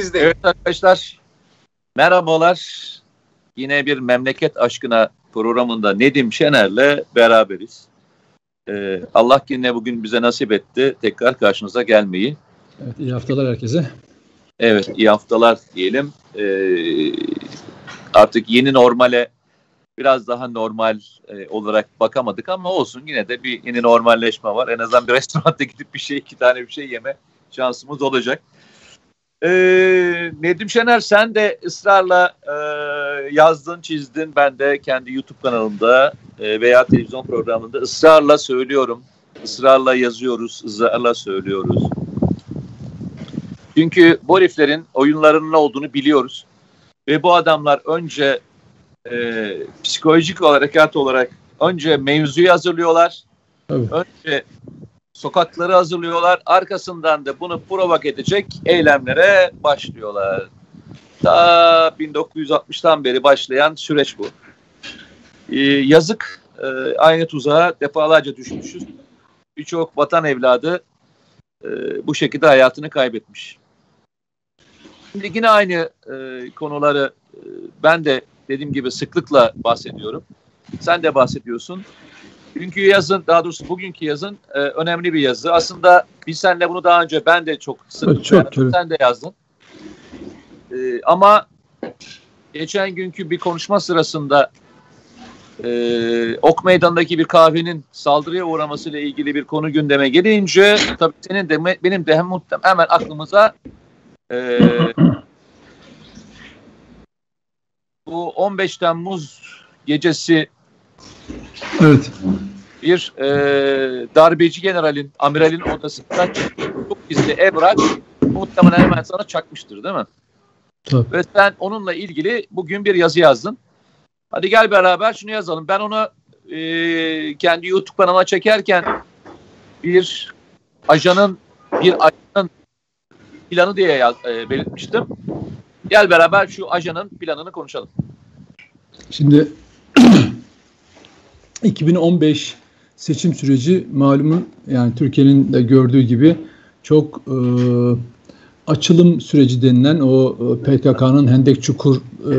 Siz de. Evet arkadaşlar merhabalar. Yine bir memleket aşkına programında Nedim Şener'le beraberiz. Ee, Allah yine bugün bize nasip etti tekrar karşınıza gelmeyi. Evet, iyi haftalar herkese. Evet iyi haftalar diyelim. Ee, artık yeni normale biraz daha normal e, olarak bakamadık ama olsun yine de bir yeni normalleşme var. En azından bir restoranda gidip bir şey iki tane bir şey yeme şansımız olacak. Ee, Nedim Şener sen de ısrarla e, yazdın, çizdin. Ben de kendi YouTube kanalımda e, veya televizyon programında ısrarla söylüyorum. Israrla yazıyoruz, ısrarla söylüyoruz. Çünkü bu heriflerin oyunlarının ne olduğunu biliyoruz. Ve bu adamlar önce e, psikolojik olarak, olarak önce mevzuyu hazırlıyorlar. Tabii. Önce sokakları hazırlıyorlar. Arkasından da bunu provok edecek eylemlere başlıyorlar. Ta 1960'tan beri başlayan süreç bu. Ee, yazık e, aynı tuzağa defalarca düşmüşüz. Birçok vatan evladı e, bu şekilde hayatını kaybetmiş. Şimdi yine aynı e, konuları e, ben de dediğim gibi sıklıkla bahsediyorum. Sen de bahsediyorsun. Dünkü yazın, daha doğrusu bugünkü yazın e, önemli bir yazı. Aslında biz seninle bunu daha önce ben de çok sık çok, sen de yazdın. E, ama geçen günkü bir konuşma sırasında e, Ok Meydanı'ndaki bir kahvenin saldırıya uğramasıyla ilgili bir konu gündeme gelince tabii senin de benim de hem hemen aklımıza e, bu 15 Temmuz gecesi Evet. bir e, darbeci generalin, amiralin odasında çok gizli evrak muhtemelen hemen sana çakmıştır değil mi? Tabii. Ve sen onunla ilgili bugün bir yazı yazdın. Hadi gel beraber şunu yazalım. Ben onu e, kendi YouTube kanalıma çekerken bir ajanın bir ajanın planı diye yaz, e, belirtmiştim. Gel beraber şu ajanın planını konuşalım. Şimdi 2015 seçim süreci malumun yani Türkiye'nin de gördüğü gibi çok e, açılım süreci denilen o e, PKK'nın Hendek Çukur e,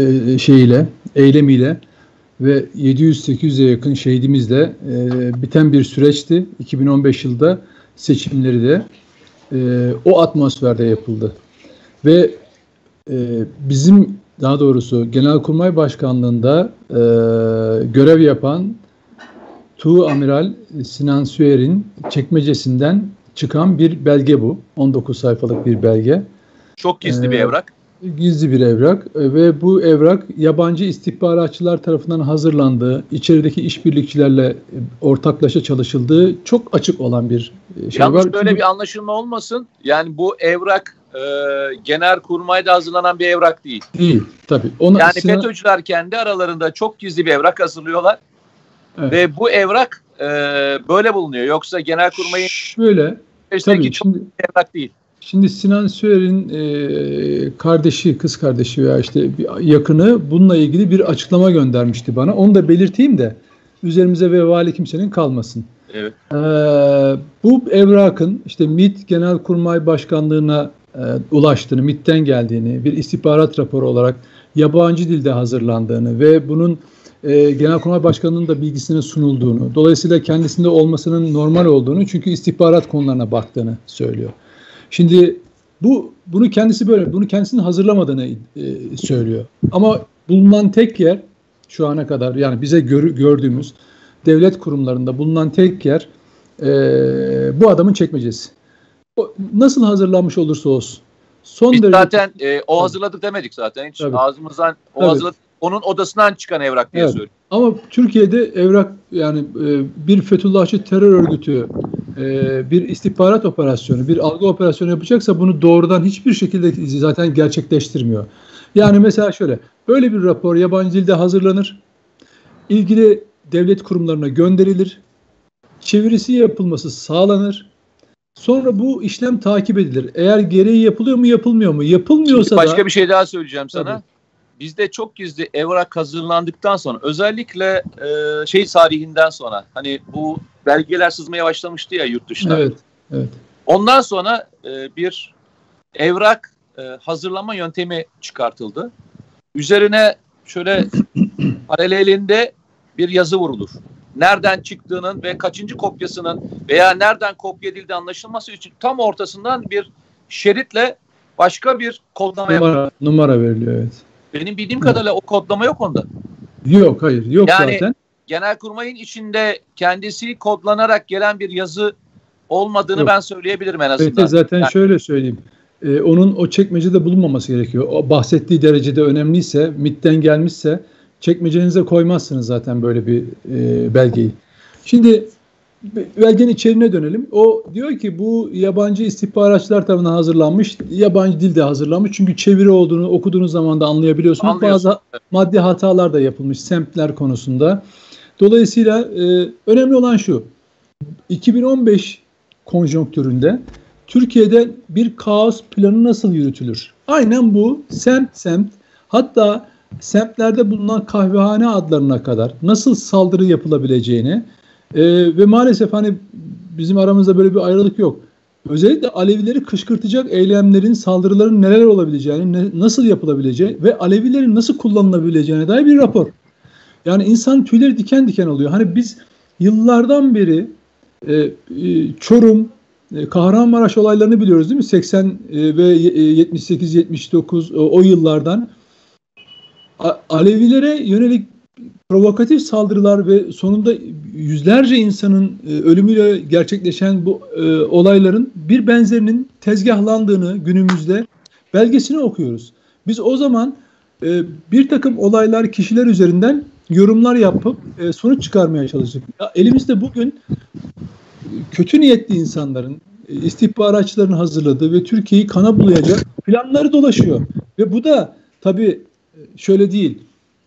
e, şeyiyle, eylemiyle ve 700-800'e yakın şehidimizle e, biten bir süreçti. 2015 yılda seçimleri de e, o atmosferde yapıldı. Ve e, bizim daha doğrusu Genelkurmay Başkanlığı'nda e, görev yapan Tuğ Amiral Sinan Süer'in çekmecesinden çıkan bir belge bu. 19 sayfalık bir belge. Çok gizli bir Ee, evrak. Gizli bir evrak e, ve bu evrak yabancı istihbaratçılar tarafından hazırlandığı, içerideki işbirlikçilerle e, ortaklaşa çalışıldığı çok açık olan bir e, şey Yalnız var. böyle Çünkü- bir anlaşılma olmasın. Yani bu evrak e, Genelkurmay'da hazırlanan bir evrak değil. değil tabii. Ona Yani Sinan- FETÖ'cüler kendi aralarında çok gizli bir evrak hazırlıyorlar. Evet. Ve bu evrak e, böyle bulunuyor. Yoksa Genelkurmay'ın şöyle içerisindeki tabii çok şimdi evrak değil. Şimdi Sinan Süer'in e, kardeşi, kız kardeşi veya işte bir yakını bununla ilgili bir açıklama göndermişti bana. Onu da belirteyim de üzerimize vebali kimsenin kalmasın. Evet. E, bu evrakın işte MİT Genelkurmay Başkanlığı'na e, ulaştığını, MİT'ten geldiğini, bir istihbarat raporu olarak yabancı dilde hazırlandığını ve bunun e, Genelkurmay Başkanı'nın da bilgisine sunulduğunu, dolayısıyla kendisinde olmasının normal olduğunu çünkü istihbarat konularına baktığını söylüyor. Şimdi bu bunu kendisi böyle bunu kendisinin hazırlamadığını e, söylüyor. Ama bulunan tek yer şu ana kadar yani bize gör, gördüğümüz devlet kurumlarında bulunan tek yer e, bu adamın çekmecesi. Nasıl hazırlanmış olursa olsun. Son Biz derece zaten e, o hazırladı demedik zaten. Hiç Tabii. ağzımızdan o Tabii. hazırladı. Onun odasından çıkan evrak diye Evet. söylüyorum. Ama Türkiye'de evrak yani e, bir Fethullahçı terör örgütü e, bir istihbarat operasyonu, bir algı operasyonu yapacaksa bunu doğrudan hiçbir şekilde zaten gerçekleştirmiyor. Yani mesela şöyle, böyle bir rapor yabancı dilde hazırlanır, ilgili devlet kurumlarına gönderilir, çevirisi yapılması sağlanır. Sonra bu işlem takip edilir. Eğer gereği yapılıyor mu, yapılmıyor mu? Yapılmıyorsa Şimdi başka da bir şey daha söyleyeceğim sana. Tabii. Bizde çok gizli evrak hazırlandıktan sonra özellikle e, şey tarihinden sonra hani bu belgeler sızmaya başlamıştı ya yurt dışına. evet, evet. Ondan sonra e, bir evrak e, hazırlama yöntemi çıkartıldı. Üzerine şöyle paralelinde bir yazı vurulur. Nereden çıktığının ve kaçıncı kopyasının veya nereden kopya edildiği anlaşılması için tam ortasından bir şeritle başka bir kodlama numara, numara veriliyor evet. Benim bildiğim kadarıyla o kodlama yok onda. Yok hayır yok yani, zaten. Genelkurmay'ın içinde kendisi kodlanarak gelen bir yazı olmadığını Yok. ben söyleyebilirim en azından. Evet, zaten yani, şöyle söyleyeyim. Ee, onun o çekmecede bulunmaması gerekiyor. O bahsettiği derecede önemliyse, MIT'ten gelmişse çekmecenize koymazsınız zaten böyle bir e, belgeyi. Şimdi belgenin içeriğine dönelim. O diyor ki bu yabancı istihbaratçılar tarafından hazırlanmış, yabancı dilde hazırlanmış. Çünkü çeviri olduğunu okuduğunuz zaman da anlayabiliyorsunuz. Bazı maddi hatalar da yapılmış semtler konusunda. Dolayısıyla e, önemli olan şu. 2015 konjonktüründe Türkiye'de bir kaos planı nasıl yürütülür? Aynen bu semt semt hatta semtlerde bulunan kahvehane adlarına kadar nasıl saldırı yapılabileceğini e, ve maalesef hani bizim aramızda böyle bir ayrılık yok. Özellikle Alevileri kışkırtacak eylemlerin, saldırıların neler olabileceğini, ne, nasıl yapılabileceği ve Alevilerin nasıl kullanılabileceğine dair bir rapor. Yani insan tüyleri diken diken oluyor. Hani biz yıllardan beri e, e, Çorum, e, Kahramanmaraş olaylarını biliyoruz değil mi? 80 e, ve 78-79 e, o yıllardan Alevilere yönelik provokatif saldırılar ve sonunda yüzlerce insanın e, ölümüyle gerçekleşen bu e, olayların bir benzerinin tezgahlandığını günümüzde belgesini okuyoruz. Biz o zaman e, bir takım olaylar kişiler üzerinden yorumlar yapıp sonuç çıkarmaya çalıştık. Elimizde bugün kötü niyetli insanların istihbaratçıların hazırladığı ve Türkiye'yi kana bulayacak planları dolaşıyor. Ve bu da tabii şöyle değil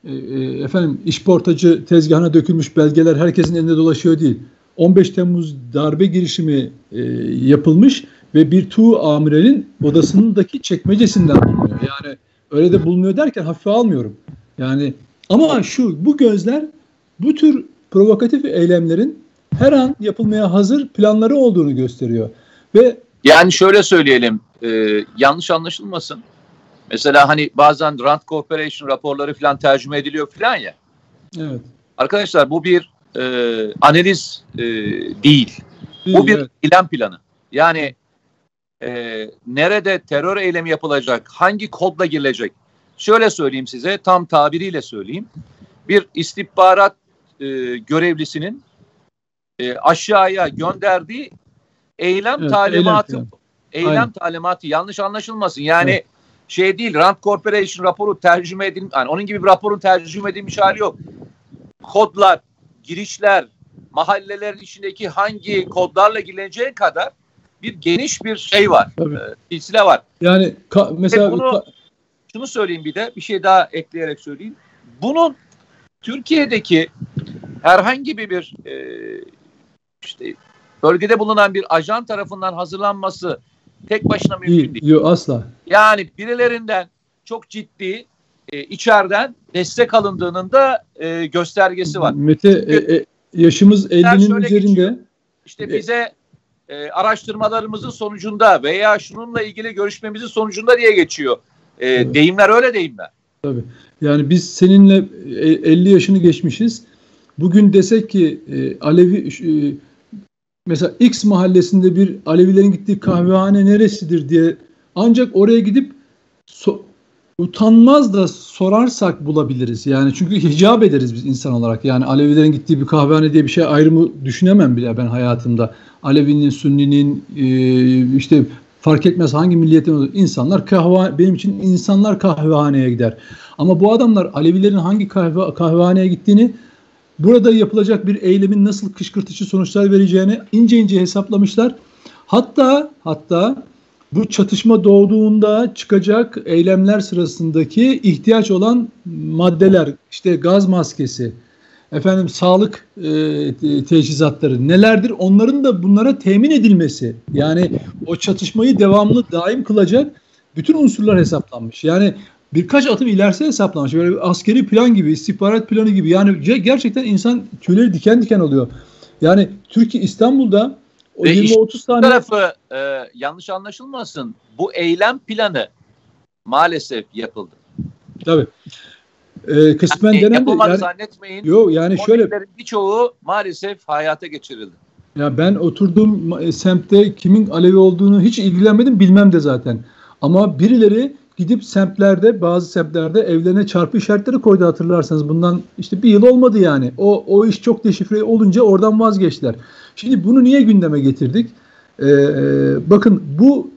e, e, efendim işportacı tezgahına dökülmüş belgeler herkesin elinde dolaşıyor değil. 15 Temmuz darbe girişimi e, yapılmış ve bir Tu amirelin odasındaki çekmecesinden bulunuyor. Yani öyle de bulunuyor derken hafife almıyorum. Yani ama şu bu gözler bu tür provokatif eylemlerin her an yapılmaya hazır planları olduğunu gösteriyor. Ve yani şöyle söyleyelim, e, yanlış anlaşılmasın. Mesela hani bazen Rand Corporation raporları falan tercüme ediliyor falan ya. Evet. Arkadaşlar bu bir e, analiz e, değil. değil. Bu bir evet. eylem planı. Yani e, nerede terör eylemi yapılacak, hangi kodla girilecek? Şöyle söyleyeyim size, tam tabiriyle söyleyeyim. Bir istihbarat e, görevlisinin e, aşağıya gönderdiği eylem evet, talimatı eylem, eylem talimatı yanlış anlaşılmasın. Yani evet şey değil Rand Corporation raporu tercüme edilmiş yani onun gibi bir raporun tercüme edilmiş hali yok. Kodlar, girişler, mahallelerin içindeki hangi kodlarla girileceği kadar bir geniş bir şey var. Tabii. E, silsile var. Yani ka- mesela bunu, şunu söyleyeyim bir de bir şey daha ekleyerek söyleyeyim. Bunun Türkiye'deki herhangi bir, bir e, işte bölgede bulunan bir ajan tarafından hazırlanması tek başına mümkün değil. değil. Yok asla. Yani birilerinden çok ciddi e, içeriden destek alındığının da e, göstergesi var. Mete e, e, yaşımız 50'nin üzerinde. Geçiyor. İşte e, bize e, araştırmalarımızın sonucunda veya şununla ilgili görüşmemizin sonucunda diye geçiyor. E, evet. Deyimler öyle deyimler. Tabii. Yani biz seninle 50 e, yaşını geçmişiz. Bugün desek ki e, Alevi e, mesela X mahallesinde bir Alevilerin gittiği kahvehane neresidir diye ancak oraya gidip so utanmaz da sorarsak bulabiliriz. Yani çünkü hicap ederiz biz insan olarak. Yani Alevilerin gittiği bir kahvehane diye bir şey ayrımı düşünemem bile ben hayatımda. Alevinin, Sünninin e, işte fark etmez hangi milletin olur. İnsanlar kahve benim için insanlar kahvehaneye gider. Ama bu adamlar Alevilerin hangi kahve, kahvehaneye gittiğini burada yapılacak bir eylemin nasıl kışkırtıcı sonuçlar vereceğini ince ince hesaplamışlar. Hatta hatta bu çatışma doğduğunda çıkacak eylemler sırasındaki ihtiyaç olan maddeler, işte gaz maskesi, efendim sağlık e, teçhizatları nelerdir? Onların da bunlara temin edilmesi. Yani o çatışmayı devamlı daim kılacak bütün unsurlar hesaplanmış. Yani birkaç atım ilerisi hesaplanmış. Böyle bir askeri plan gibi, istihbarat planı gibi. Yani gerçekten insan tüyleri diken diken oluyor. Yani Türkiye İstanbul'da O 20-30 tane tarafı e, yanlış anlaşılmasın. Bu eylem planı maalesef yapıldı. Tabii. Ee, kısmen yani denen de yani, zannetmeyin. Yok yani şöyle birçoğu maalesef hayata geçirildi. Ya ben oturduğum e, semtte kimin Alevi olduğunu hiç ilgilenmedim bilmem de zaten. Ama birileri gidip semtlerde bazı semtlerde evlerine çarpı işaretleri koydu hatırlarsanız. Bundan işte bir yıl olmadı yani. O, o iş çok deşifre olunca oradan vazgeçtiler. Şimdi bunu niye gündeme getirdik? Ee, bakın bu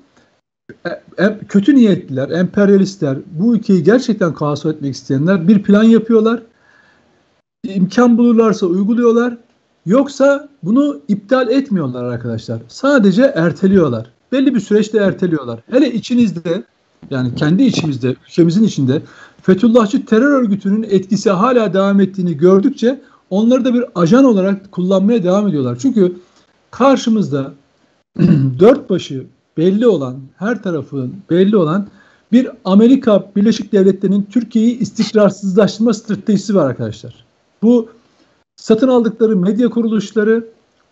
e, kötü niyetliler, emperyalistler, bu ülkeyi gerçekten kaos etmek isteyenler bir plan yapıyorlar. İmkan bulurlarsa uyguluyorlar. Yoksa bunu iptal etmiyorlar arkadaşlar. Sadece erteliyorlar. Belli bir süreçte erteliyorlar. Hele içinizde yani kendi içimizde, ülkemizin içinde Fethullahçı terör örgütünün etkisi hala devam ettiğini gördükçe onları da bir ajan olarak kullanmaya devam ediyorlar. Çünkü karşımızda dört başı belli olan, her tarafın belli olan bir Amerika Birleşik Devletleri'nin Türkiye'yi istikrarsızlaştırma stratejisi var arkadaşlar. Bu satın aldıkları medya kuruluşları,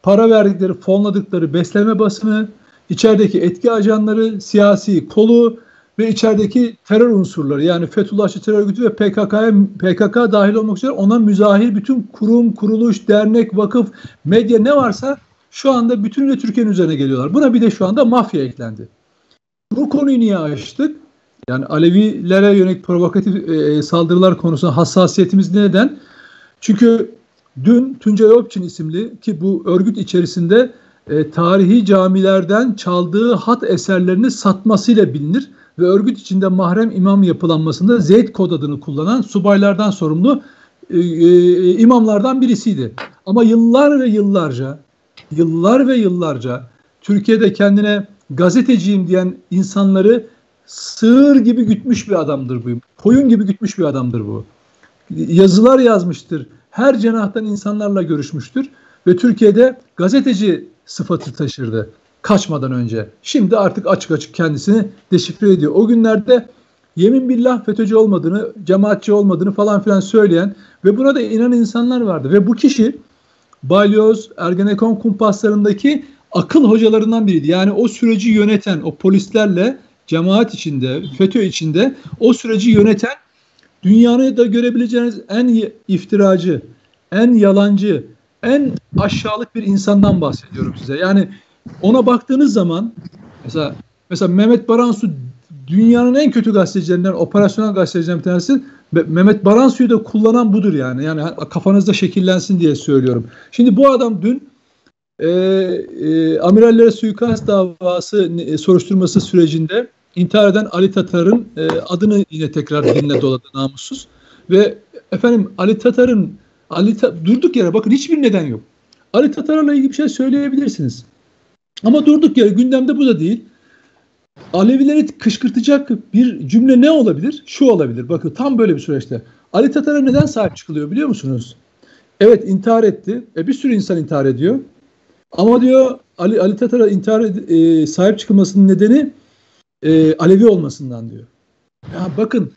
para verdikleri, fonladıkları besleme basını, içerideki etki ajanları, siyasi kolu ve içerideki terör unsurları yani Fethullahçı terör örgütü ve PKK'ya PKK dahil olmak üzere ona müzahir bütün kurum, kuruluş, dernek, vakıf, medya ne varsa şu anda bütünüyle Türkiye'nin üzerine geliyorlar. Buna bir de şu anda mafya eklendi. Bu konuyu niye açtık? Yani Alevilere yönelik provokatif e, saldırılar konusunda hassasiyetimiz neden? Çünkü dün Tuncay Opçin isimli ki bu örgüt içerisinde e, tarihi camilerden çaldığı hat eserlerini satmasıyla bilinir ve örgüt içinde mahrem imam yapılanmasında Zeyd kod adını kullanan subaylardan sorumlu e, e, imamlardan birisiydi. Ama yıllar ve yıllarca yıllar ve yıllarca Türkiye'de kendine gazeteciyim diyen insanları sığır gibi gütmüş bir adamdır bu. Koyun gibi gütmüş bir adamdır bu. Yazılar yazmıştır. Her cenahtan insanlarla görüşmüştür ve Türkiye'de gazeteci sıfatı taşırdı kaçmadan önce. Şimdi artık açık açık kendisini deşifre ediyor. O günlerde yemin billah FETÖ'cü olmadığını, cemaatçi olmadığını falan filan söyleyen ve buna da inanan insanlar vardı. Ve bu kişi balyoz, Ergenekon kumpaslarındaki akıl hocalarından biriydi. Yani o süreci yöneten, o polislerle cemaat içinde, FETÖ içinde o süreci yöneten dünyanın da görebileceğiniz en iftiracı, en yalancı, en aşağılık bir insandan bahsediyorum size. Yani ona baktığınız zaman mesela mesela Mehmet Baransu dünyanın en kötü gazetecilerinden, operasyonel gazetecilerinden bir tanesi. Mehmet Baransu'yu da kullanan budur yani. Yani kafanızda şekillensin diye söylüyorum. Şimdi bu adam dün e, e, amirallere suikast davası e, soruşturması sürecinde intihar eden Ali Tatar'ın e, adını yine tekrar diline doladı namussuz. Ve efendim Ali Tatar'ın Ali Ta durduk yere bakın hiçbir neden yok. Ali Tatar'la ilgili bir şey söyleyebilirsiniz. Ama durduk yere gündemde bu da değil. Alevileri kışkırtacak bir cümle ne olabilir? Şu olabilir. Bakın tam böyle bir süreçte. Ali Tatar'a neden sahip çıkılıyor biliyor musunuz? Evet intihar etti. E, bir sürü insan intihar ediyor. Ama diyor Ali, Ali Tatar'a intihar e, sahip çıkılmasının nedeni e, Alevi olmasından diyor. Ya bakın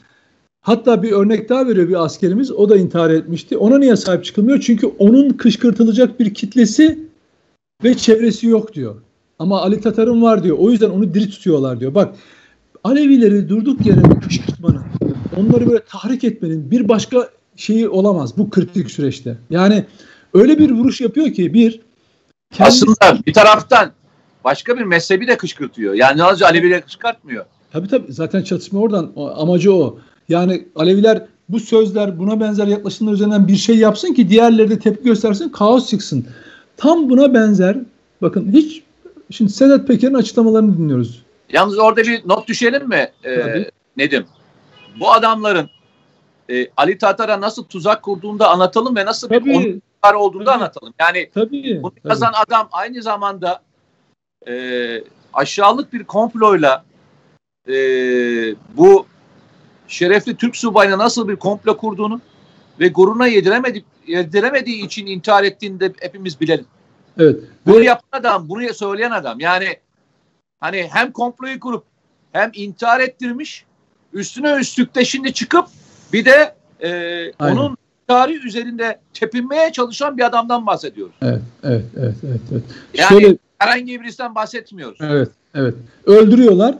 hatta bir örnek daha veriyor bir askerimiz. O da intihar etmişti. Ona niye sahip çıkılmıyor? Çünkü onun kışkırtılacak bir kitlesi ve çevresi yok diyor. Ama Ali Tatar'ın var diyor. O yüzden onu diri tutuyorlar diyor. Bak Alevileri durduk yere kışkırtmanın, onları böyle tahrik etmenin bir başka şeyi olamaz bu kritik süreçte. Yani öyle bir vuruş yapıyor ki bir kendisi... aslında bir taraftan başka bir mezhebi de kışkırtıyor. Yani yalnızca Alevileri kışkırtmıyor. Tabii tabii zaten çatışma oradan o, amacı o. Yani Aleviler bu sözler buna benzer yaklaşımlar üzerinden bir şey yapsın ki diğerleri de tepki göstersin kaos çıksın. Tam buna benzer bakın hiç Şimdi Sedat Peker'in açıklamalarını dinliyoruz. Yalnız orada bir not düşelim mi ee, Nedim? Bu adamların e, Ali Tatar'a nasıl tuzak kurduğunu anlatalım ve nasıl tabii, bir onlar olduğunu da anlatalım. Yani tabii, bunu tabii. yazan adam aynı zamanda e, aşağılık bir komployla e, bu şerefli Türk subayına nasıl bir komplo kurduğunu ve gururuna yediremedi, yediremediği için intihar ettiğini de hepimiz bilelim. Evet. Bunu yapan adam, bunu söyleyen adam. Yani hani hem komployu kurup hem intihar ettirmiş, üstüne üstlük de şimdi çıkıp bir de e, onun tarihi üzerinde tepinmeye çalışan bir adamdan bahsediyoruz. Evet, evet, evet, evet. evet. Yani Şöyle... herhangi birisinden bahsetmiyoruz. Evet, evet. Öldürüyorlar.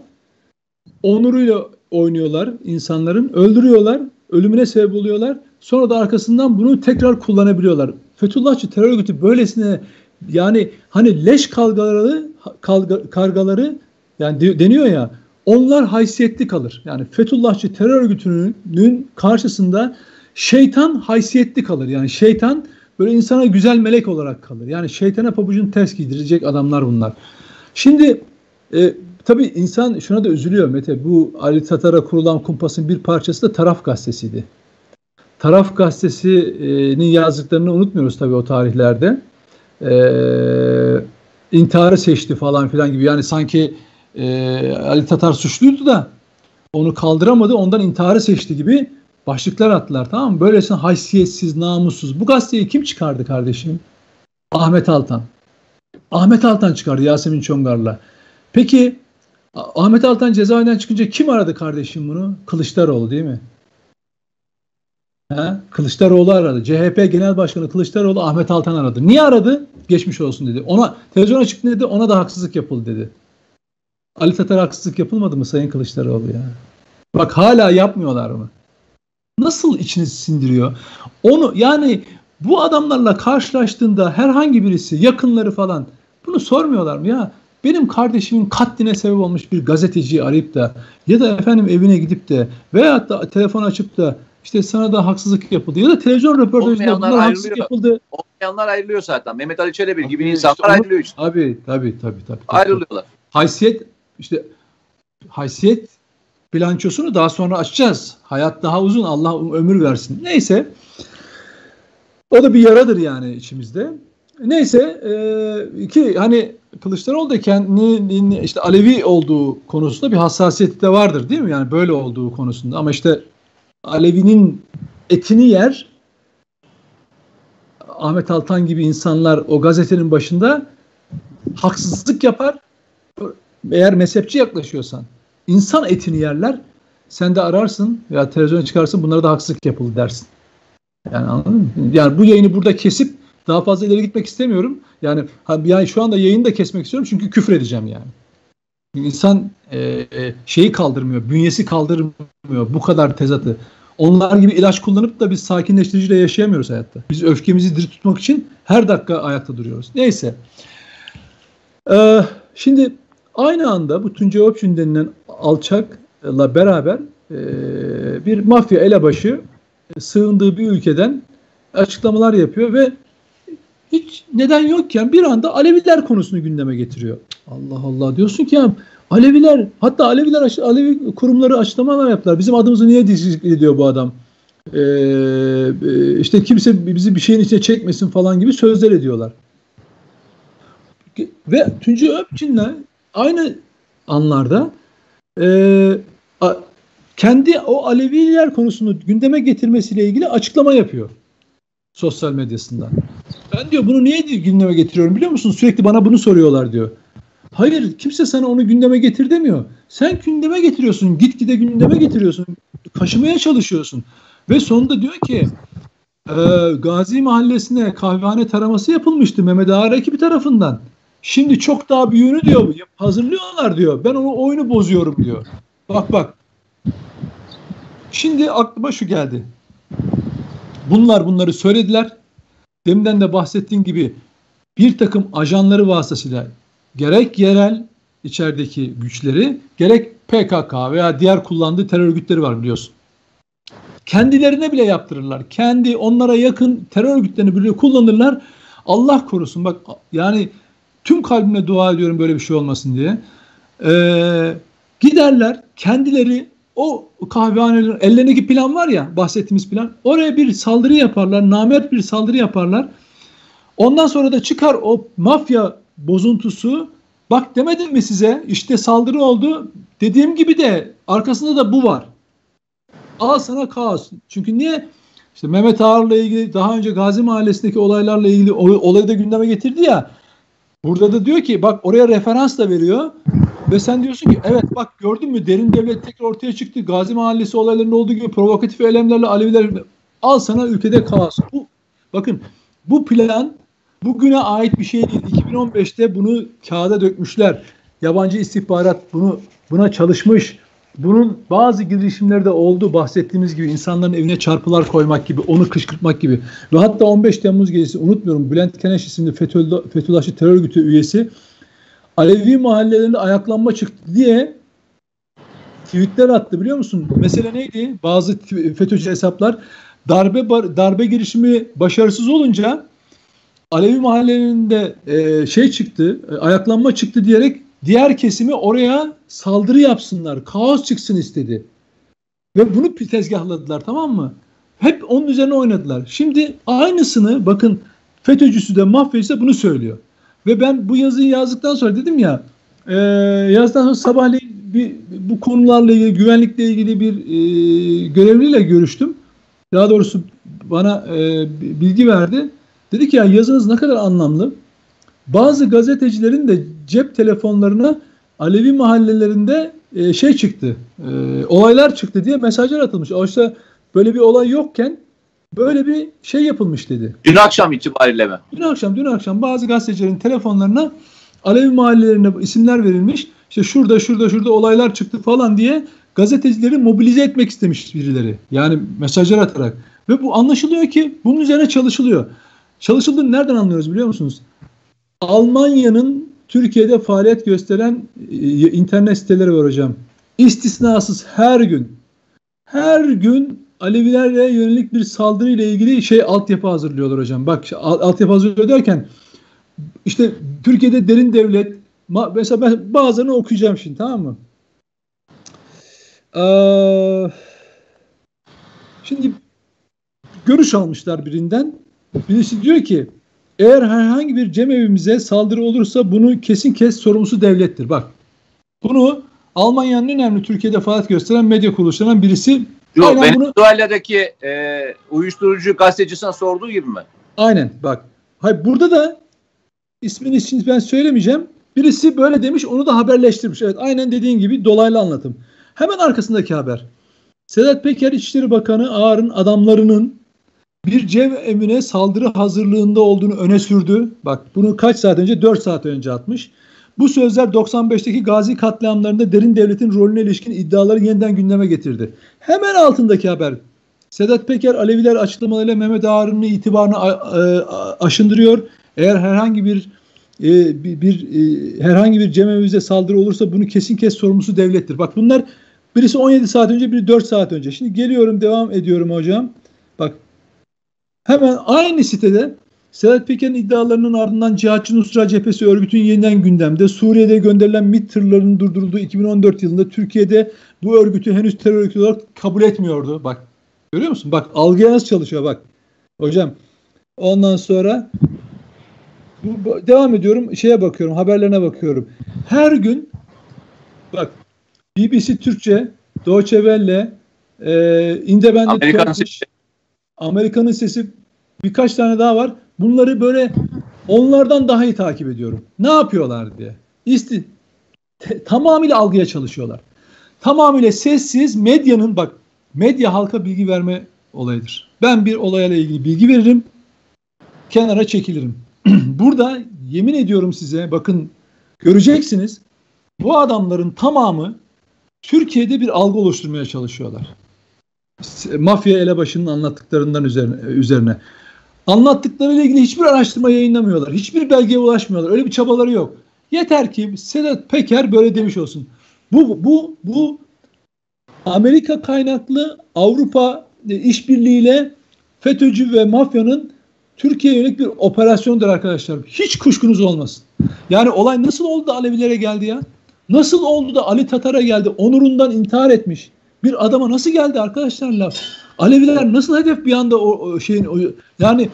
Onuruyla oynuyorlar insanların. Öldürüyorlar. Ölümüne sebep oluyorlar. Sonra da arkasından bunu tekrar kullanabiliyorlar. Fethullahçı terör örgütü böylesine yani hani leş kavgaları kavga, kargaları yani deniyor ya onlar haysiyetli kalır. Yani Fethullahçı terör örgütünün karşısında şeytan haysiyetli kalır. Yani şeytan böyle insana güzel melek olarak kalır. Yani şeytana pabucunu ters giydirecek adamlar bunlar. Şimdi e, tabii insan şuna da üzülüyor Mete. Bu Ali Tatar'a kurulan kumpasın bir parçası da Taraf Gazetesi'ydi. Taraf Gazetesi'nin yazdıklarını unutmuyoruz tabii o tarihlerde. Ee, intiharı seçti falan filan gibi. Yani sanki e, Ali Tatar suçluydu da onu kaldıramadı ondan intiharı seçti gibi başlıklar attılar tamam mı? Böylesine haysiyetsiz, namussuz. Bu gazeteyi kim çıkardı kardeşim? Ahmet Altan. Ahmet Altan çıkardı Yasemin Çongar'la. Peki Ahmet Altan cezaevinden çıkınca kim aradı kardeşim bunu? Kılıçdaroğlu değil mi? He? Kılıçdaroğlu aradı. CHP Genel Başkanı Kılıçdaroğlu Ahmet Altan aradı. Niye aradı? Geçmiş olsun dedi. Ona televizyona çıktı dedi. Ona da haksızlık yapıldı dedi. Ali Tatar haksızlık yapılmadı mı Sayın Kılıçdaroğlu ya? Bak hala yapmıyorlar mı? Nasıl içinizi sindiriyor? Onu yani bu adamlarla karşılaştığında herhangi birisi yakınları falan bunu sormuyorlar mı ya? Benim kardeşimin katline sebep olmuş bir gazeteciyi arayıp da ya da efendim evine gidip de veyahut da telefon açıp da işte sana da haksızlık yapıldı ya da televizyon röportajında bunlar haksızlık yapıldı. Olmayanlar ayrılıyor zaten. Mehmet Ali Çelebi gibi insanlar işte ayrılıyor işte. Tabii tabii tabii. tabii, Ayrılıyorlar. Haysiyet işte haysiyet bilançosunu daha sonra açacağız. Hayat daha uzun. Allah ömür versin. Neyse. O da bir yaradır yani içimizde. Neyse e, ki hani Kılıçdaroğlu da kendini işte Alevi olduğu konusunda bir hassasiyeti de vardır değil mi? Yani böyle olduğu konusunda ama işte Alevi'nin etini yer Ahmet Altan gibi insanlar o gazetenin başında haksızlık yapar. Eğer mezhepçi yaklaşıyorsan insan etini yerler. Sen de ararsın veya televizyona çıkarsın bunlara da haksızlık yapıldı dersin. Yani anladın mı? Yani bu yayını burada kesip daha fazla ileri gitmek istemiyorum. Yani, yani şu anda yayını da kesmek istiyorum çünkü küfür edeceğim yani. İnsan e, e, şeyi kaldırmıyor, bünyesi kaldırmıyor bu kadar tezatı. Onlar gibi ilaç kullanıp da biz sakinleştiriciyle yaşayamıyoruz hayatta. Biz öfkemizi diri tutmak için her dakika ayakta duruyoruz. Neyse. Ee, şimdi aynı anda bu Tuncay Öpçün denilen alçakla beraber e, bir mafya elebaşı sığındığı bir ülkeden açıklamalar yapıyor ve hiç neden yokken bir anda Aleviler konusunu gündeme getiriyor. Allah Allah diyorsun ki ya Aleviler hatta Aleviler Alevi kurumları açıklamalar yaptılar. Bizim adımızı niye ediyor bu adam? Ee, işte kimse bizi bir şeyin içine çekmesin falan gibi sözler ediyorlar. Ve Tuncay Öpçin'le aynı anlarda e, a, kendi o Aleviler konusunu gündeme getirmesiyle ilgili açıklama yapıyor sosyal medyasından. Ben diyor bunu niye gündeme getiriyorum biliyor musun? Sürekli bana bunu soruyorlar diyor. Hayır kimse sana onu gündeme getir demiyor. Sen gündeme getiriyorsun. Gitgide gündeme getiriyorsun. Kaşımaya çalışıyorsun. Ve sonunda diyor ki e, Gazi Mahallesi'ne kahvehane taraması yapılmıştı Mehmet Ağar ekibi tarafından. Şimdi çok daha büyüğünü diyor hazırlıyorlar diyor. Ben onu oyunu bozuyorum diyor. Bak bak. Şimdi aklıma şu geldi. Bunlar bunları söylediler. Deminden de bahsettiğim gibi bir takım ajanları vasıtasıyla gerek yerel içerideki güçleri gerek PKK veya diğer kullandığı terör örgütleri var biliyorsun. Kendilerine bile yaptırırlar. Kendi onlara yakın terör örgütlerini bile kullanırlar. Allah korusun bak yani tüm kalbimle dua ediyorum böyle bir şey olmasın diye. Ee, giderler kendileri o kahvehanelerin ellerindeki plan var ya bahsettiğimiz plan oraya bir saldırı yaparlar namert bir saldırı yaparlar ondan sonra da çıkar o mafya bozuntusu bak demedim mi size? İşte saldırı oldu. Dediğim gibi de arkasında da bu var. Al sana kaos. Çünkü niye? İşte Mehmet Ağar'la ilgili daha önce Gazi Mahallesi'ndeki olaylarla ilgili olayı da gündeme getirdi ya. Burada da diyor ki bak oraya referans da veriyor. Ve sen diyorsun ki evet bak gördün mü? Derin devlet tekrar ortaya çıktı. Gazi Mahallesi olaylarında olduğu gibi provokatif eylemlerle Aleviler al sana ülkede kaos. Bu, bakın bu plan Bugüne ait bir şey değil. 2015'te bunu kağıda dökmüşler. Yabancı istihbarat bunu buna çalışmış. Bunun bazı girişimleri de oldu. Bahsettiğimiz gibi insanların evine çarpılar koymak gibi, onu kışkırtmak gibi. Ve hatta 15 Temmuz gecesi unutmuyorum Bülent Keneş isimli Fethullah, Fethullahçı terör örgütü üyesi Alevi mahallelerinde ayaklanma çıktı diye tweetler attı biliyor musun? Mesele neydi? Bazı FETÖ'cü hesaplar darbe darbe girişimi başarısız olunca Alevi mahallelerinde e, şey çıktı, e, ayaklanma çıktı diyerek diğer kesimi oraya saldırı yapsınlar, kaos çıksın istedi. Ve bunu tezgahladılar tamam mı? Hep onun üzerine oynadılar. Şimdi aynısını bakın FETÖ'cüsü de mafyacısı da bunu söylüyor. Ve ben bu yazıyı yazdıktan sonra dedim ya e, yazdıktan sonra sabahleyin bir, bu konularla ilgili güvenlikle ilgili bir e, görevliyle görüştüm. Daha doğrusu bana e, bilgi verdi. Dedi ki ya yazınız ne kadar anlamlı. Bazı gazetecilerin de cep telefonlarına Alevi mahallelerinde e, şey çıktı. E, olaylar çıktı diye mesajlar atılmış. Oysa böyle bir olay yokken böyle bir şey yapılmış dedi. Dün akşam itibariyle mi? Dün akşam, dün akşam bazı gazetecilerin telefonlarına Alevi mahallelerine isimler verilmiş. İşte şurada, şurada, şurada olaylar çıktı falan diye gazetecileri mobilize etmek istemiş birileri. Yani mesajlar atarak. Ve bu anlaşılıyor ki bunun üzerine çalışılıyor. Çalışıldığını nereden anlıyoruz biliyor musunuz? Almanya'nın Türkiye'de faaliyet gösteren e, internet siteleri var hocam. İstisnasız her gün her gün Alevilerle yönelik bir saldırı ile ilgili şey altyapı hazırlıyorlar hocam. Bak altyapı hazırlıyor derken işte Türkiye'de derin devlet mesela ben bazılarını okuyacağım şimdi tamam mı? Ee, şimdi görüş almışlar birinden. Birisi diyor ki eğer herhangi bir cemevimize saldırı olursa bunu kesin kes sorumlusu devlettir. Bak bunu Almanya'nın önemli Türkiye'de faaliyet gösteren medya kuruluşlarından birisi Yok Aynen Venezuela'daki bunu... e, uyuşturucu gazetecisine sorduğu gibi mi? Aynen bak. Hayır burada da ismini için ben söylemeyeceğim. Birisi böyle demiş onu da haberleştirmiş. Evet aynen dediğin gibi dolaylı anlatım. Hemen arkasındaki haber. Sedat Peker İçişleri Bakanı Ağar'ın adamlarının bir cev evine saldırı hazırlığında olduğunu öne sürdü. Bak bunu kaç saat önce? 4 saat önce atmış. Bu sözler 95'teki Gazi katliamlarında derin devletin rolüne ilişkin iddiaları yeniden gündeme getirdi. Hemen altındaki haber. Sedat Peker Aleviler açıklamalarıyla Mehmet Ağar'ın itibarını aşındırıyor. Eğer herhangi bir e, bir, bir e, herhangi bir cemevize saldırı olursa bunu kesin kes sorumlusu devlettir. Bak bunlar birisi 17 saat önce, biri 4 saat önce. Şimdi geliyorum, devam ediyorum hocam. Hemen aynı sitede Sedat Peker'in iddialarının ardından Cihatçı Nusra Cephesi örgütün yeniden gündemde. Suriye'de gönderilen MİT tırlarının durdurulduğu 2014 yılında Türkiye'de bu örgütü henüz terör örgütü olarak kabul etmiyordu. Bak görüyor musun? Bak algıya nasıl çalışıyor bak. Hocam ondan sonra devam ediyorum şeye bakıyorum haberlerine bakıyorum. Her gün bak BBC Türkçe, Deutsche Welle, e, Independent Amerikan Sesi. Amerika'nın sesi birkaç tane daha var. Bunları böyle onlardan daha iyi takip ediyorum. Ne yapıyorlar diye. İsti te, tamamıyla algıya çalışıyorlar. Tamamıyla sessiz medyanın bak medya halka bilgi verme olayıdır. Ben bir olayla ilgili bilgi veririm. Kenara çekilirim. Burada yemin ediyorum size bakın göreceksiniz bu adamların tamamı Türkiye'de bir algı oluşturmaya çalışıyorlar. Mafya elebaşının anlattıklarından üzerine. üzerine. Anlattıklarıyla ilgili hiçbir araştırma yayınlamıyorlar. Hiçbir belgeye ulaşmıyorlar. Öyle bir çabaları yok. Yeter ki Sedat Peker böyle demiş olsun. Bu bu bu Amerika kaynaklı Avrupa işbirliğiyle FETÖ'cü ve mafyanın Türkiye'ye yönelik bir operasyondur arkadaşlar. Hiç kuşkunuz olmasın. Yani olay nasıl oldu da Alevilere geldi ya? Nasıl oldu da Ali Tatar'a geldi? Onurundan intihar etmiş. Bir adama nasıl geldi arkadaşlar laf? Aleviler nasıl hedef bir anda o, o şeyin o, yani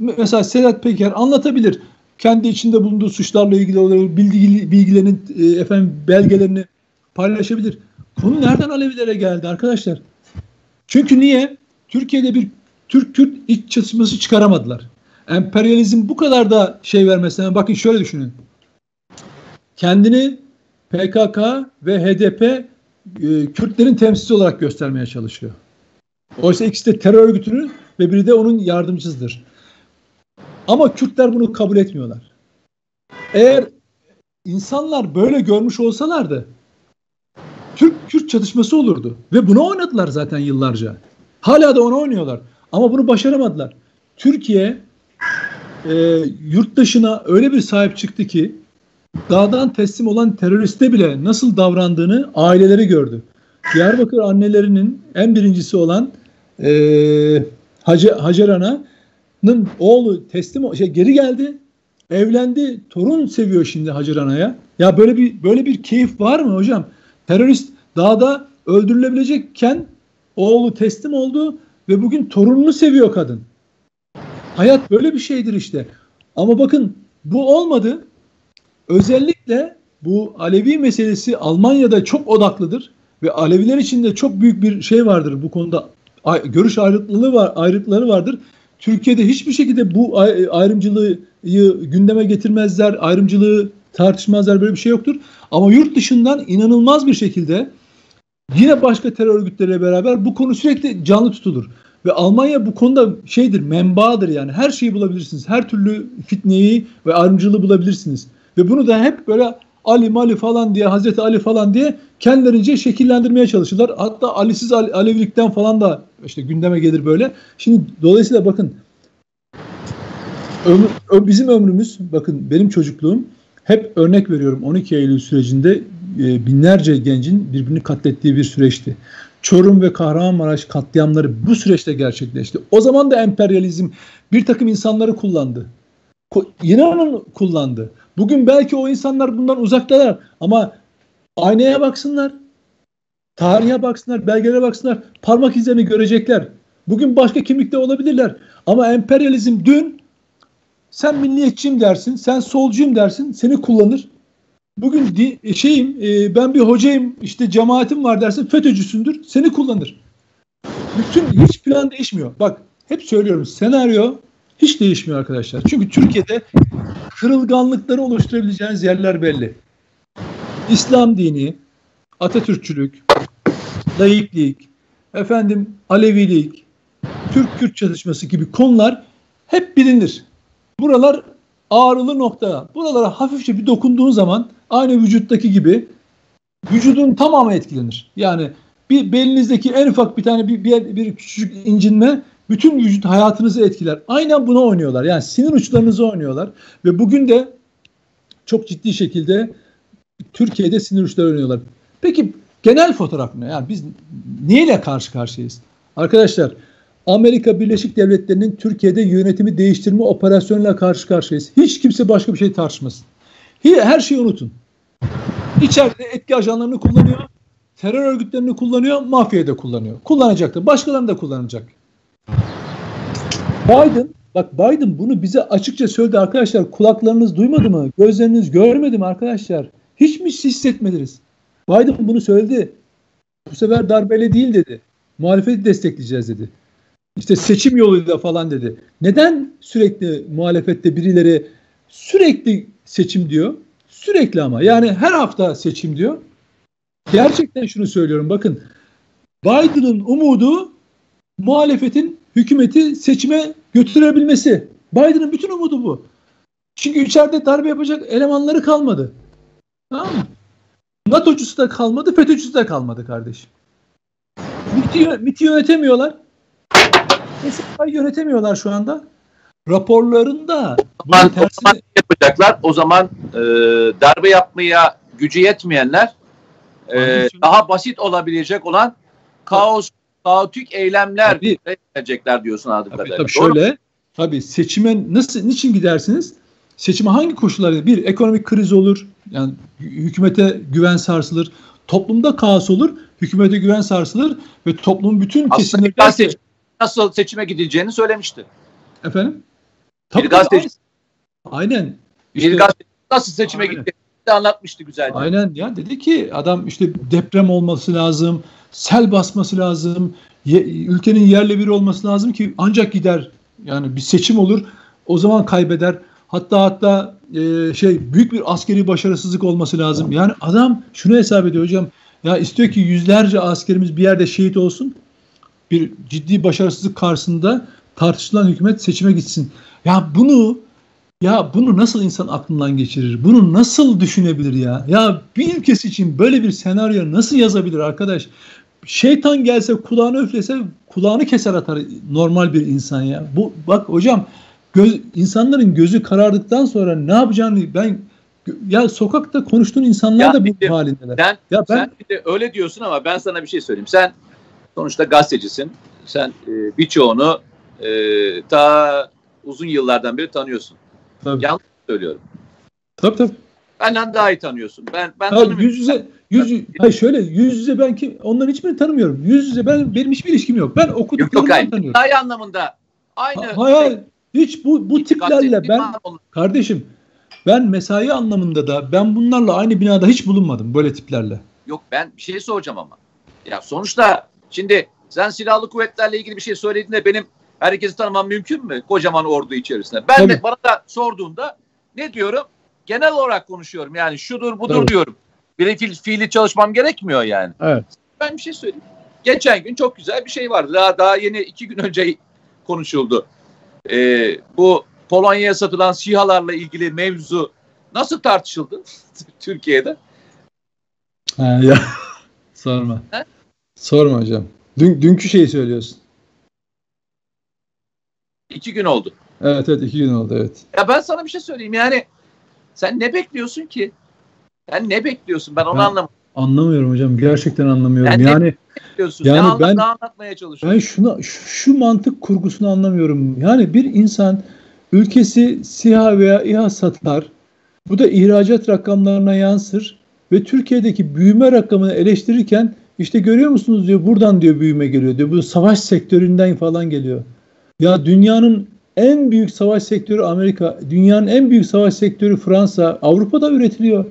mesela Sedat Peker anlatabilir. Kendi içinde bulunduğu suçlarla ilgili olarak bilgi, bilgilerin e, efendim belgelerini paylaşabilir. Konu nereden Alevilere geldi arkadaşlar? Çünkü niye? Türkiye'de bir Türk-Kürt iç çatışması çıkaramadılar. Emperyalizm bu kadar da şey vermesine bakın şöyle düşünün. Kendini PKK ve HDP e, Kürtlerin temsilcisi olarak göstermeye çalışıyor. Oysa ikisi de terör örgütünün ve biri de onun yardımcısıdır. Ama Kürtler bunu kabul etmiyorlar. Eğer insanlar böyle görmüş olsalardı Türk-Kürt çatışması olurdu. Ve bunu oynadılar zaten yıllarca. Hala da onu oynuyorlar. Ama bunu başaramadılar. Türkiye e, yurt dışına öyle bir sahip çıktı ki dağdan teslim olan teröriste bile nasıl davrandığını aileleri gördü. Diyarbakır annelerinin en birincisi olan e, Hacer, Hacer Ana'nın oğlu teslim şey geri geldi. Evlendi. Torun seviyor şimdi Hacer Ana'ya. Ya böyle bir böyle bir keyif var mı hocam? Terörist dağda öldürülebilecekken oğlu teslim oldu ve bugün torununu seviyor kadın. Hayat böyle bir şeydir işte. Ama bakın bu olmadı. Özellikle bu Alevi meselesi Almanya'da çok odaklıdır ve Aleviler için de çok büyük bir şey vardır bu konuda. Görüş ayrıklığı var, ayrıkları vardır. Türkiye'de hiçbir şekilde bu ayrımcılığı gündeme getirmezler, ayrımcılığı tartışmazlar böyle bir şey yoktur. Ama yurt dışından inanılmaz bir şekilde yine başka terör örgütleriyle beraber bu konu sürekli canlı tutulur. Ve Almanya bu konuda şeydir, menbaadır yani. Her şeyi bulabilirsiniz. Her türlü fitneyi ve ayrımcılığı bulabilirsiniz. Ve bunu da hep böyle Ali Mali falan diye, Hazreti Ali falan diye kendilerince şekillendirmeye çalışırlar. Hatta Ali'siz Alevilikten falan da işte gündeme gelir böyle. Şimdi dolayısıyla bakın ömür, bizim ömrümüz, bakın benim çocukluğum hep örnek veriyorum 12 Eylül sürecinde e, binlerce gencin birbirini katlettiği bir süreçti. Çorum ve Kahramanmaraş katliamları bu süreçte gerçekleşti. O zaman da emperyalizm bir takım insanları kullandı. İnanın kullandı. Bugün belki o insanlar bundan uzaktalar ama aynaya baksınlar. Tarihe baksınlar, belgelere baksınlar. Parmak izlerini görecekler. Bugün başka kimlikte olabilirler. Ama emperyalizm dün sen milliyetçiyim dersin, sen solcuyum dersin, seni kullanır. Bugün di, e, şeyim, e, ben bir hocayım, işte cemaatim var dersin, FETÖ'cüsündür, seni kullanır. Bütün hiç plan değişmiyor. Bak hep söylüyorum senaryo hiç değişmiyor arkadaşlar. Çünkü Türkiye'de kırılganlıkları oluşturabileceğiniz yerler belli. İslam dini, Atatürkçülük, laiklik, efendim Alevilik, Türk-Kürt çatışması gibi konular hep bilinir. Buralar ağrılı nokta. Buralara hafifçe bir dokunduğun zaman aynı vücuttaki gibi vücudun tamamı etkilenir. Yani bir belinizdeki en ufak bir tane bir, bir, bir küçük incinme bütün vücut hayatınızı etkiler. Aynen buna oynuyorlar. Yani sinir uçlarınızı oynuyorlar. Ve bugün de çok ciddi şekilde Türkiye'de sinir uçları oynuyorlar. Peki genel fotoğraf ne? Yani biz neyle karşı karşıyayız? Arkadaşlar Amerika Birleşik Devletleri'nin Türkiye'de yönetimi değiştirme operasyonuyla karşı karşıyayız. Hiç kimse başka bir şey tartışmasın. Her şeyi unutun. İçeride etki ajanlarını kullanıyor, terör örgütlerini kullanıyor, mafyayı da kullanıyor. Kullanacaktır. Başkalarını da kullanacak. Biden, bak Biden bunu bize açıkça söyledi arkadaşlar. Kulaklarınız duymadı mı? Gözleriniz görmedi mi arkadaşlar? Hiç mi hissetmediniz? Biden bunu söyledi. Bu sefer darbeyle değil dedi. Muhalefeti destekleyeceğiz dedi. İşte seçim yoluyla falan dedi. Neden sürekli muhalefette birileri sürekli seçim diyor? Sürekli ama yani her hafta seçim diyor. Gerçekten şunu söylüyorum bakın. Biden'ın umudu muhalefetin hükümeti seçime götürebilmesi. Biden'ın bütün umudu bu. Çünkü içeride darbe yapacak elemanları kalmadı. Tamam mı? NATO'cusu da kalmadı, FETÖ'cüsü de kalmadı kardeşim. MIT'i, MIT'i yönetemiyorlar. SSK'yı yönetemiyorlar şu anda. Raporlarında o zaman, tersine... o zaman yapacaklar. O zaman e, darbe yapmaya gücü yetmeyenler e, daha basit olabilecek olan kaos, kaotik eylemler verecekler diyorsun adım kadarıyla. Tabii şöyle, tabii seçime nasıl, niçin gidersiniz? Seçime hangi koşullarda? Bir, ekonomik kriz olur. Yani hükümete güven sarsılır. Toplumda kaos olur. Hükümete güven sarsılır ve toplumun bütün kesimleri nasıl seçime gidileceğini söylemişti. Efendim? Tabii, bir gazeteci. Aynen. İşte, bir gazeteci nasıl seçime aynen. De anlatmıştı güzelce. Aynen ya dedi ki adam işte deprem olması lazım, sel basması lazım, ye, ülkenin yerle bir olması lazım ki ancak gider. Yani bir seçim olur. O zaman kaybeder. Hatta hatta e, şey büyük bir askeri başarısızlık olması lazım. Yani adam şunu hesap ediyor hocam. Ya istiyor ki yüzlerce askerimiz bir yerde şehit olsun bir ciddi başarısızlık karşısında tartışılan hükümet seçime gitsin. Ya bunu ya bunu nasıl insan aklından geçirir? Bunu nasıl düşünebilir ya? Ya bir ülkesi için böyle bir senaryo nasıl yazabilir arkadaş? Şeytan gelse kulağını üflese kulağını keser atar normal bir insan ya. Bu bak hocam göz, insanların gözü karardıktan sonra ne yapacağını ben ya sokakta konuştuğun insanlar ya da bu de, halindeler. Sen, ya ben, sen bir de öyle diyorsun ama ben sana bir şey söyleyeyim. Sen sonuçta gazetecisin. Sen e, birçoğunu e, ta uzun yıllardan beri tanıyorsun. Tabii. Yanlış söylüyorum. Tabii tabii. Benden daha iyi tanıyorsun. Ben ben ha, yüz yüze yüz yüze hayır şöyle yüz yüze ben ki onların hiçbirini tanımıyorum. Yüz yüze ben benim hiçbir ilişkim yok. Ben okuduklarımdan yok, tanıyorum. Hayır anlamında. Aynı. Ha, hayır, hayır. Hiç bu bu tiplerle ben kardeşim ben mesai anlamında da ben bunlarla aynı binada hiç bulunmadım böyle tiplerle. Yok ben bir şey soracağım ama. Ya sonuçta şimdi sen silahlı kuvvetlerle ilgili bir şey söylediğinde benim herkesi tanımam mümkün mü? Kocaman ordu içerisinde. Ben Tabii. de bana da sorduğunda ne diyorum? Genel olarak konuşuyorum. Yani şudur budur Tabii. diyorum. Bir fiil, fiili çalışmam gerekmiyor yani. Evet. Ben bir şey söyleyeyim. Geçen gün çok güzel bir şey vardı. Daha, daha yeni iki gün önce konuşuldu. Ee, bu Polonya'ya satılan SİHA'larla ilgili mevzu nasıl tartışıldı Türkiye'de? Ha, ya sorma. He? Sorma hocam. Dün, dünkü şeyi söylüyorsun. İki gün oldu. Evet evet iki gün oldu evet. Ya ben sana bir şey söyleyeyim yani sen ne bekliyorsun ki? Sen ne bekliyorsun ben onu ben anlamadım. Anlamıyorum hocam gerçekten anlamıyorum. Yani, yani bekliyorsun? Yani ne anla, ben ne anlatmaya çalışıyorsun? Ben şunu şu, şu mantık kurgusunu anlamıyorum. Yani bir insan ülkesi SİHA veya İHA satar. Bu da ihracat rakamlarına yansır ve Türkiye'deki büyüme rakamını eleştirirken işte görüyor musunuz diyor buradan diyor büyüme geliyor diyor. Bu savaş sektöründen falan geliyor. Ya dünyanın en büyük savaş sektörü Amerika, dünyanın en büyük savaş sektörü Fransa, Avrupa'da üretiliyor.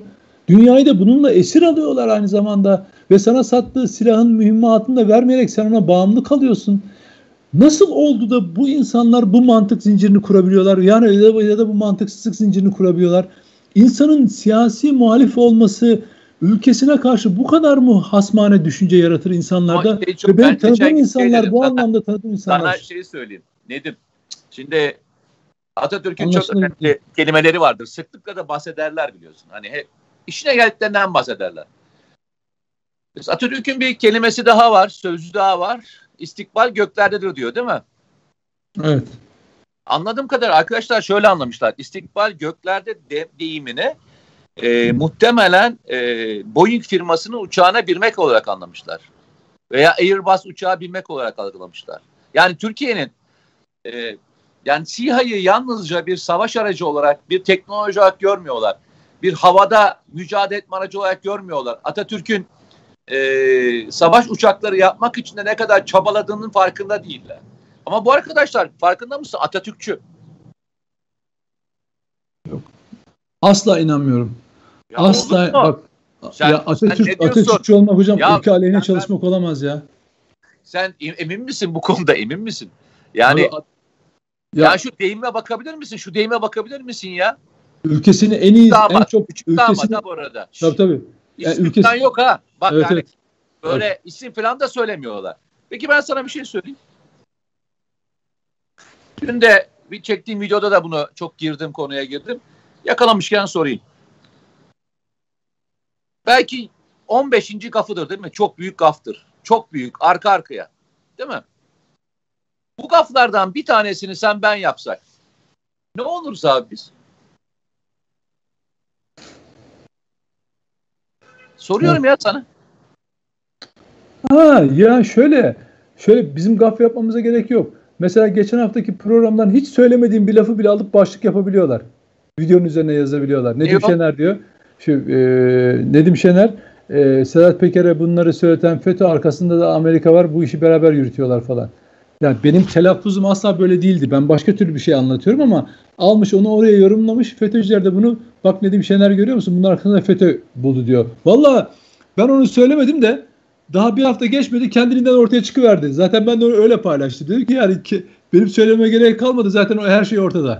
Dünyayı da bununla esir alıyorlar aynı zamanda ve sana sattığı silahın mühimmatını da vermeyerek sen ona bağımlı kalıyorsun. Nasıl oldu da bu insanlar bu mantık zincirini kurabiliyorlar? Yani ya da, bu mantıksızlık zincirini kurabiliyorlar. İnsanın siyasi muhalif olması ülkesine karşı bu kadar mı hasmane düşünce yaratır insanlarda? Şey Ve benim tanıdığım insanlar bu anlamda tanıdığım insanlar. Sana şey söyleyeyim. Nedim? Şimdi Atatürk'ün çok önemli kelimeleri vardır. Sıklıkla da bahsederler biliyorsun. Hani hep işine geldiklerinden bahsederler. Atatürk'ün bir kelimesi daha var, sözü daha var. İstikbal göklerdedir diyor değil mi? Evet. Anladığım kadar arkadaşlar şöyle anlamışlar. İstikbal göklerde de, deyimini e, muhtemelen e, Boeing firmasının uçağına binmek olarak anlamışlar. Veya Airbus uçağa binmek olarak algılamışlar. Yani Türkiye'nin e, yani SİHA'yı yalnızca bir savaş aracı olarak, bir teknoloji olarak görmüyorlar. Bir havada mücadele etme aracı olarak görmüyorlar. Atatürk'ün e, savaş uçakları yapmak için de ne kadar çabaladığının farkında değiller. Ama bu arkadaşlar farkında mısın? Atatürkçü. Yok. Asla inanmıyorum. Ya Asla bak sen, ya Atatürk, sen Atatürkçü olmak hocam ya, ülke aleyhine çalışmak ben, olamaz ya. Sen emin misin bu konuda emin misin? Yani ya, ya şu deyime bakabilir misin? Şu deyime bakabilir misin ya? Ülkesini en iyi damat, en çok küçük ülkesini damat bu arada. Tabii tabii. Yani İsim ülkesi... yok ha. Bak evet, yani evet. böyle evet. isim falan da söylemiyorlar. Peki ben sana bir şey söyleyeyim. Dün de bir çektiğim videoda da bunu çok girdim konuya girdim. Yakalamışken sorayım. Belki 15. gafıdır değil mi? Çok büyük gaftır. Çok büyük arka arkaya. Değil mi? Bu gaflardan bir tanesini sen ben yapsak ne oluruz abi biz? Soruyorum ya sana. Ha ya şöyle şöyle bizim gaf yapmamıza gerek yok. Mesela geçen haftaki programdan hiç söylemediğim bir lafı bile alıp başlık yapabiliyorlar. Videonun üzerine yazabiliyorlar. Nedim Şener diyor. Şu e, Nedim Şener e, Sedat Peker'e bunları söyleten FETÖ arkasında da Amerika var. Bu işi beraber yürütüyorlar falan. Yani benim telaffuzum asla böyle değildi. Ben başka türlü bir şey anlatıyorum ama almış onu oraya yorumlamış. FETÖ'cüler de bunu bak Nedim Şener görüyor musun? Bunun arkasında FETÖ buldu diyor. Valla ben onu söylemedim de daha bir hafta geçmedi kendiliğinden ortaya çıkıverdi. Zaten ben de onu öyle paylaştım. Dedim ki yani ki, benim söylememe gerek kalmadı. Zaten o her şey ortada.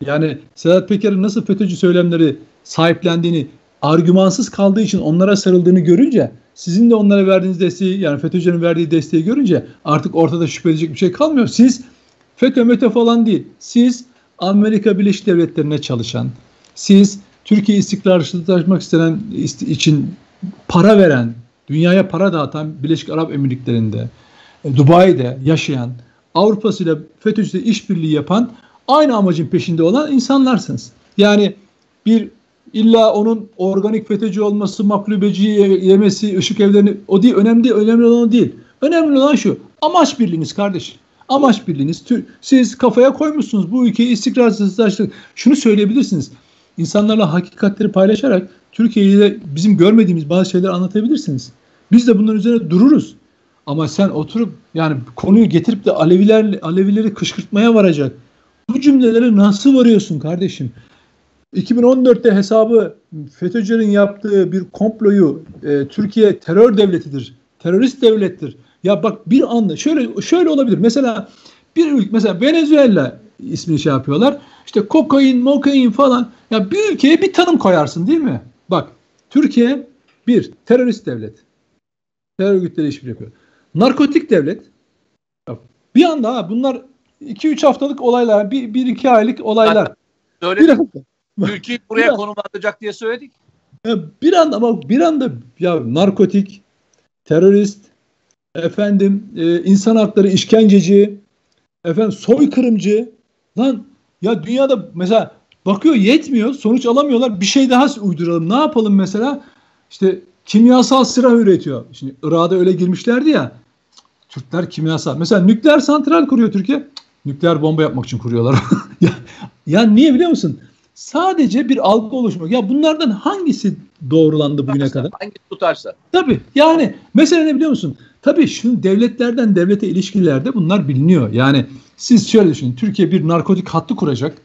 Yani Sedat Peker'in nasıl FETÖ'cü söylemleri sahiplendiğini, argümansız kaldığı için onlara sarıldığını görünce sizin de onlara verdiğiniz desteği yani FETÖ'cülerin verdiği desteği görünce artık ortada şüphe edecek bir şey kalmıyor. Siz FETÖ METÖ falan değil. Siz Amerika Birleşik Devletleri'ne çalışan, siz Türkiye istikrarsızlaşmak istenen için para veren, dünyaya para dağıtan Birleşik Arap Emirlikleri'nde, e, Dubai'de yaşayan, Avrupa'sı ile FETÖ'cüyle işbirliği yapan aynı amacın peşinde olan insanlarsınız. Yani bir illa onun organik FETÖ'cü olması, maklubeci yemesi, ışık evlerini o değil. Önemli. Önemli olan değil. Önemli olan şu. Amaç birliğiniz kardeşim. Amaç birliğiniz. Siz kafaya koymuşsunuz bu ülkeyi istikrarsızlaştırdık. Şunu söyleyebilirsiniz. İnsanlarla hakikatleri paylaşarak Türkiye'de bizim görmediğimiz bazı şeyler anlatabilirsiniz. Biz de bunların üzerine dururuz. Ama sen oturup yani konuyu getirip de Aleviler Alevileri kışkırtmaya varacak. Bu cümlelere nasıl varıyorsun kardeşim? 2014'te hesabı FETÖ'cülerin yaptığı bir komployu e, Türkiye terör devletidir. Terörist devlettir. Ya bak bir anda şöyle şöyle olabilir. Mesela bir ülke mesela Venezuela ismini şey yapıyorlar. İşte kokain, mokain falan. Ya bir ülkeye bir tanım koyarsın değil mi? Bak Türkiye bir terörist devlet. Terör örgütleri işbirliği yapıyor. Narkotik devlet. Bir anda ha, bunlar 2-3 haftalık olaylar, 1-2 aylık olaylar. Söyledik. Türkiye buraya konumlandıracak diye söyledik. Ya bir anda ama bir anda ya narkotik, terörist, efendim e, insan hakları işkenceci, efendim soykırımcı. Lan ya dünyada mesela bakıyor yetmiyor, sonuç alamıyorlar. Bir şey daha uyduralım. Ne yapalım mesela? İşte kimyasal silah üretiyor. Şimdi Irak'a öyle girmişlerdi ya. Türkler kimyasal. Mesela nükleer santral kuruyor Türkiye. Nükleer bomba yapmak için kuruyorlar. ya, ya niye biliyor musun? Sadece bir algı oluşmak. Ya bunlardan hangisi doğrulandı bugüne kadar? Hangisi tutarsa. Tabii yani mesela ne biliyor musun? Tabii şu devletlerden devlete ilişkilerde bunlar biliniyor. Yani siz şöyle düşünün. Türkiye bir narkotik hattı kuracak.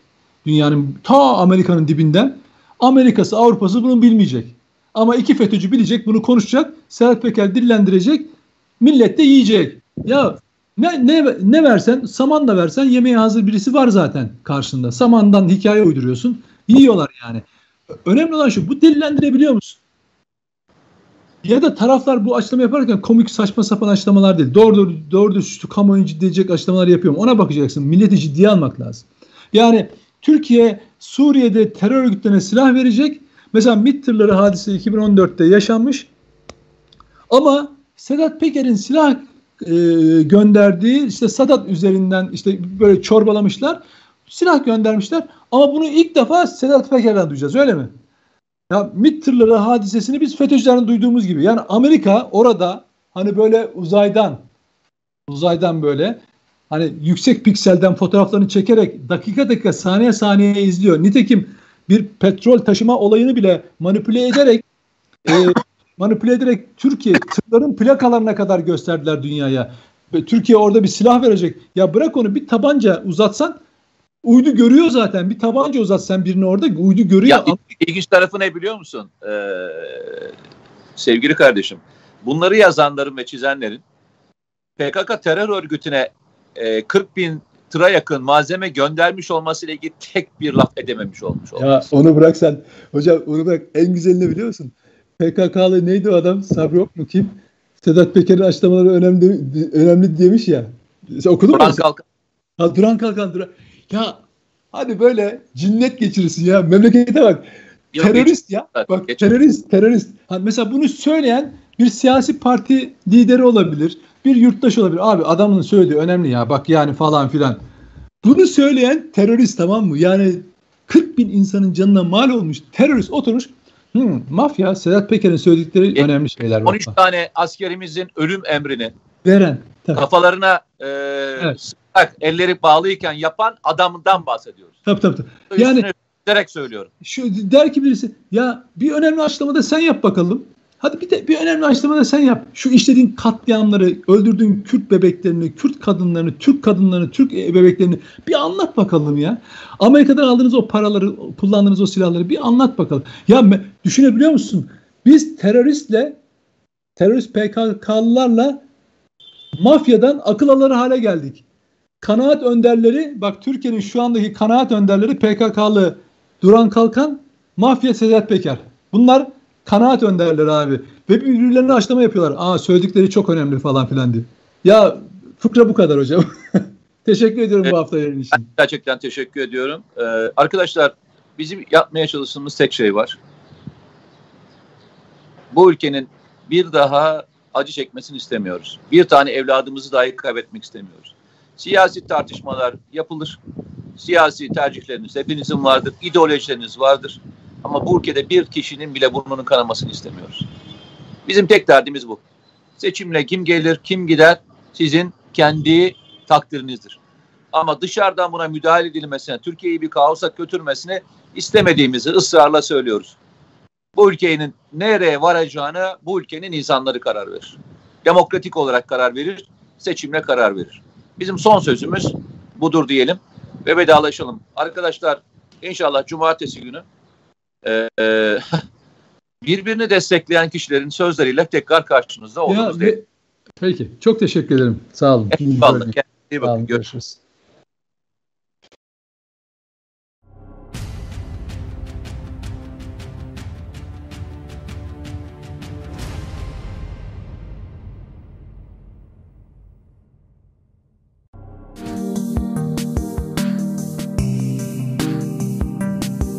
Dünyanın ta Amerika'nın dibinden. Amerika'sı Avrupa'sı bunu bilmeyecek. Ama iki FETÖ'cü bilecek bunu konuşacak. Serhat Peker dillendirecek. Millet de yiyecek. Ya ne, ne, ne versen saman da versen yemeğe hazır birisi var zaten karşında. Samandan hikaye uyduruyorsun. Yiyorlar yani. Önemli olan şu bu dillendirebiliyor musun? Ya da taraflar bu açıklama yaparken komik saçma sapan açıklamalar değil. Doğru doğru, doğru şu kamuoyu ciddi edecek açıklamalar yapıyorum. Ona bakacaksın. Milleti ciddiye almak lazım. Yani Türkiye Suriye'de terör örgütlerine silah verecek. Mesela MİT tırları hadise 2014'te yaşanmış. Ama Sedat Peker'in silah e, gönderdiği işte Sadat üzerinden işte böyle çorbalamışlar. Silah göndermişler. Ama bunu ilk defa Sedat Peker'den duyacağız öyle mi? Ya MİT hadisesini biz FETÖ'cülerin duyduğumuz gibi. Yani Amerika orada hani böyle uzaydan uzaydan böyle hani yüksek pikselden fotoğraflarını çekerek dakika dakika saniye saniye izliyor. Nitekim bir petrol taşıma olayını bile manipüle ederek e, manipüle ederek Türkiye tırların plakalarına kadar gösterdiler dünyaya. Türkiye orada bir silah verecek. Ya bırak onu bir tabanca uzatsan uydu görüyor zaten. Bir tabanca uzatsan birini orada uydu görüyor. Ya, ilginç tarafı ne biliyor musun? Ee, sevgili kardeşim. Bunları yazanların ve çizenlerin PKK terör örgütüne e, 40 bin tıra yakın malzeme göndermiş olmasıyla ilgili tek bir laf edememiş olmuş. Olması. Ya onu bırak sen. Hocam onu bırak. En güzelini biliyor musun? PKK'lı neydi o adam? Sabri yok mu kim? Sedat Peker'in açıklamaları önemli önemli demiş ya. Sen okudun Duran mu? Kalkan. Ha, Duran Kalkan. Duran. Ya hadi böyle cinnet geçirirsin ya. Memlekete bak. Yok, terörist geç. ya. Bak geç. terörist, terörist. Hani mesela bunu söyleyen bir siyasi parti lideri olabilir. Bir yurttaş olabilir. Abi adamın söylediği önemli ya. Bak yani falan filan. Bunu söyleyen terörist tamam mı? Yani 40 bin insanın canına mal olmuş terörist oturmuş Hmm, mafya Sedat Peker'in söyledikleri e, önemli şeyler. 13 var. tane askerimizin ölüm emrini veren tabii. kafalarına e, evet. sıkak, elleri bağlıyken yapan adamdan bahsediyoruz. Tabii tabii. tabii. Yani direkt söylüyorum. Şu der ki birisi ya bir önemli açıklamada sen yap bakalım. Hadi bir de bir önemli açıklama da sen yap. Şu işlediğin katliamları, öldürdüğün Kürt bebeklerini, Kürt kadınlarını, Türk kadınlarını, Türk bebeklerini bir anlat bakalım ya. Amerika'dan aldığınız o paraları, kullandığınız o silahları bir anlat bakalım. Ya düşünebiliyor musun? Biz teröristle, terörist PKK'lılarla mafyadan akıl alır hale geldik. Kanaat önderleri, bak Türkiye'nin şu andaki kanaat önderleri PKK'lı Duran Kalkan, mafya Sedat Peker. Bunlar kanaat önderleri abi. Ve birbirlerine açlama yapıyorlar. Aa söyledikleri çok önemli falan filan diye. Ya fıkra bu kadar hocam. Teşekkür ediyorum evet, bu hafta yayın için. Gerçekten teşekkür ediyorum. Ee, arkadaşlar bizim yapmaya çalıştığımız tek şey var. Bu ülkenin bir daha acı çekmesini istemiyoruz. Bir tane evladımızı dahi kaybetmek istemiyoruz. Siyasi tartışmalar yapılır. Siyasi tercihleriniz hepinizin vardır. ideolojileriniz vardır. Ama bu ülkede bir kişinin bile burnunun kanamasını istemiyoruz. Bizim tek derdimiz bu. Seçimle kim gelir, kim gider sizin kendi takdirinizdir. Ama dışarıdan buna müdahale edilmesine, Türkiye'yi bir kaosa götürmesine istemediğimizi ısrarla söylüyoruz. Bu ülkenin nereye varacağını bu ülkenin insanları karar verir. Demokratik olarak karar verir, seçimle karar verir. Bizim son sözümüz budur diyelim ve vedalaşalım. Arkadaşlar inşallah cumartesi günü e, birbirini destekleyen kişilerin sözleriyle tekrar karşınızda oluruz. Peki. Çok teşekkür ederim. Sağ olun. Eyvallah. Kendinize iyi bakın. Görüşürüz.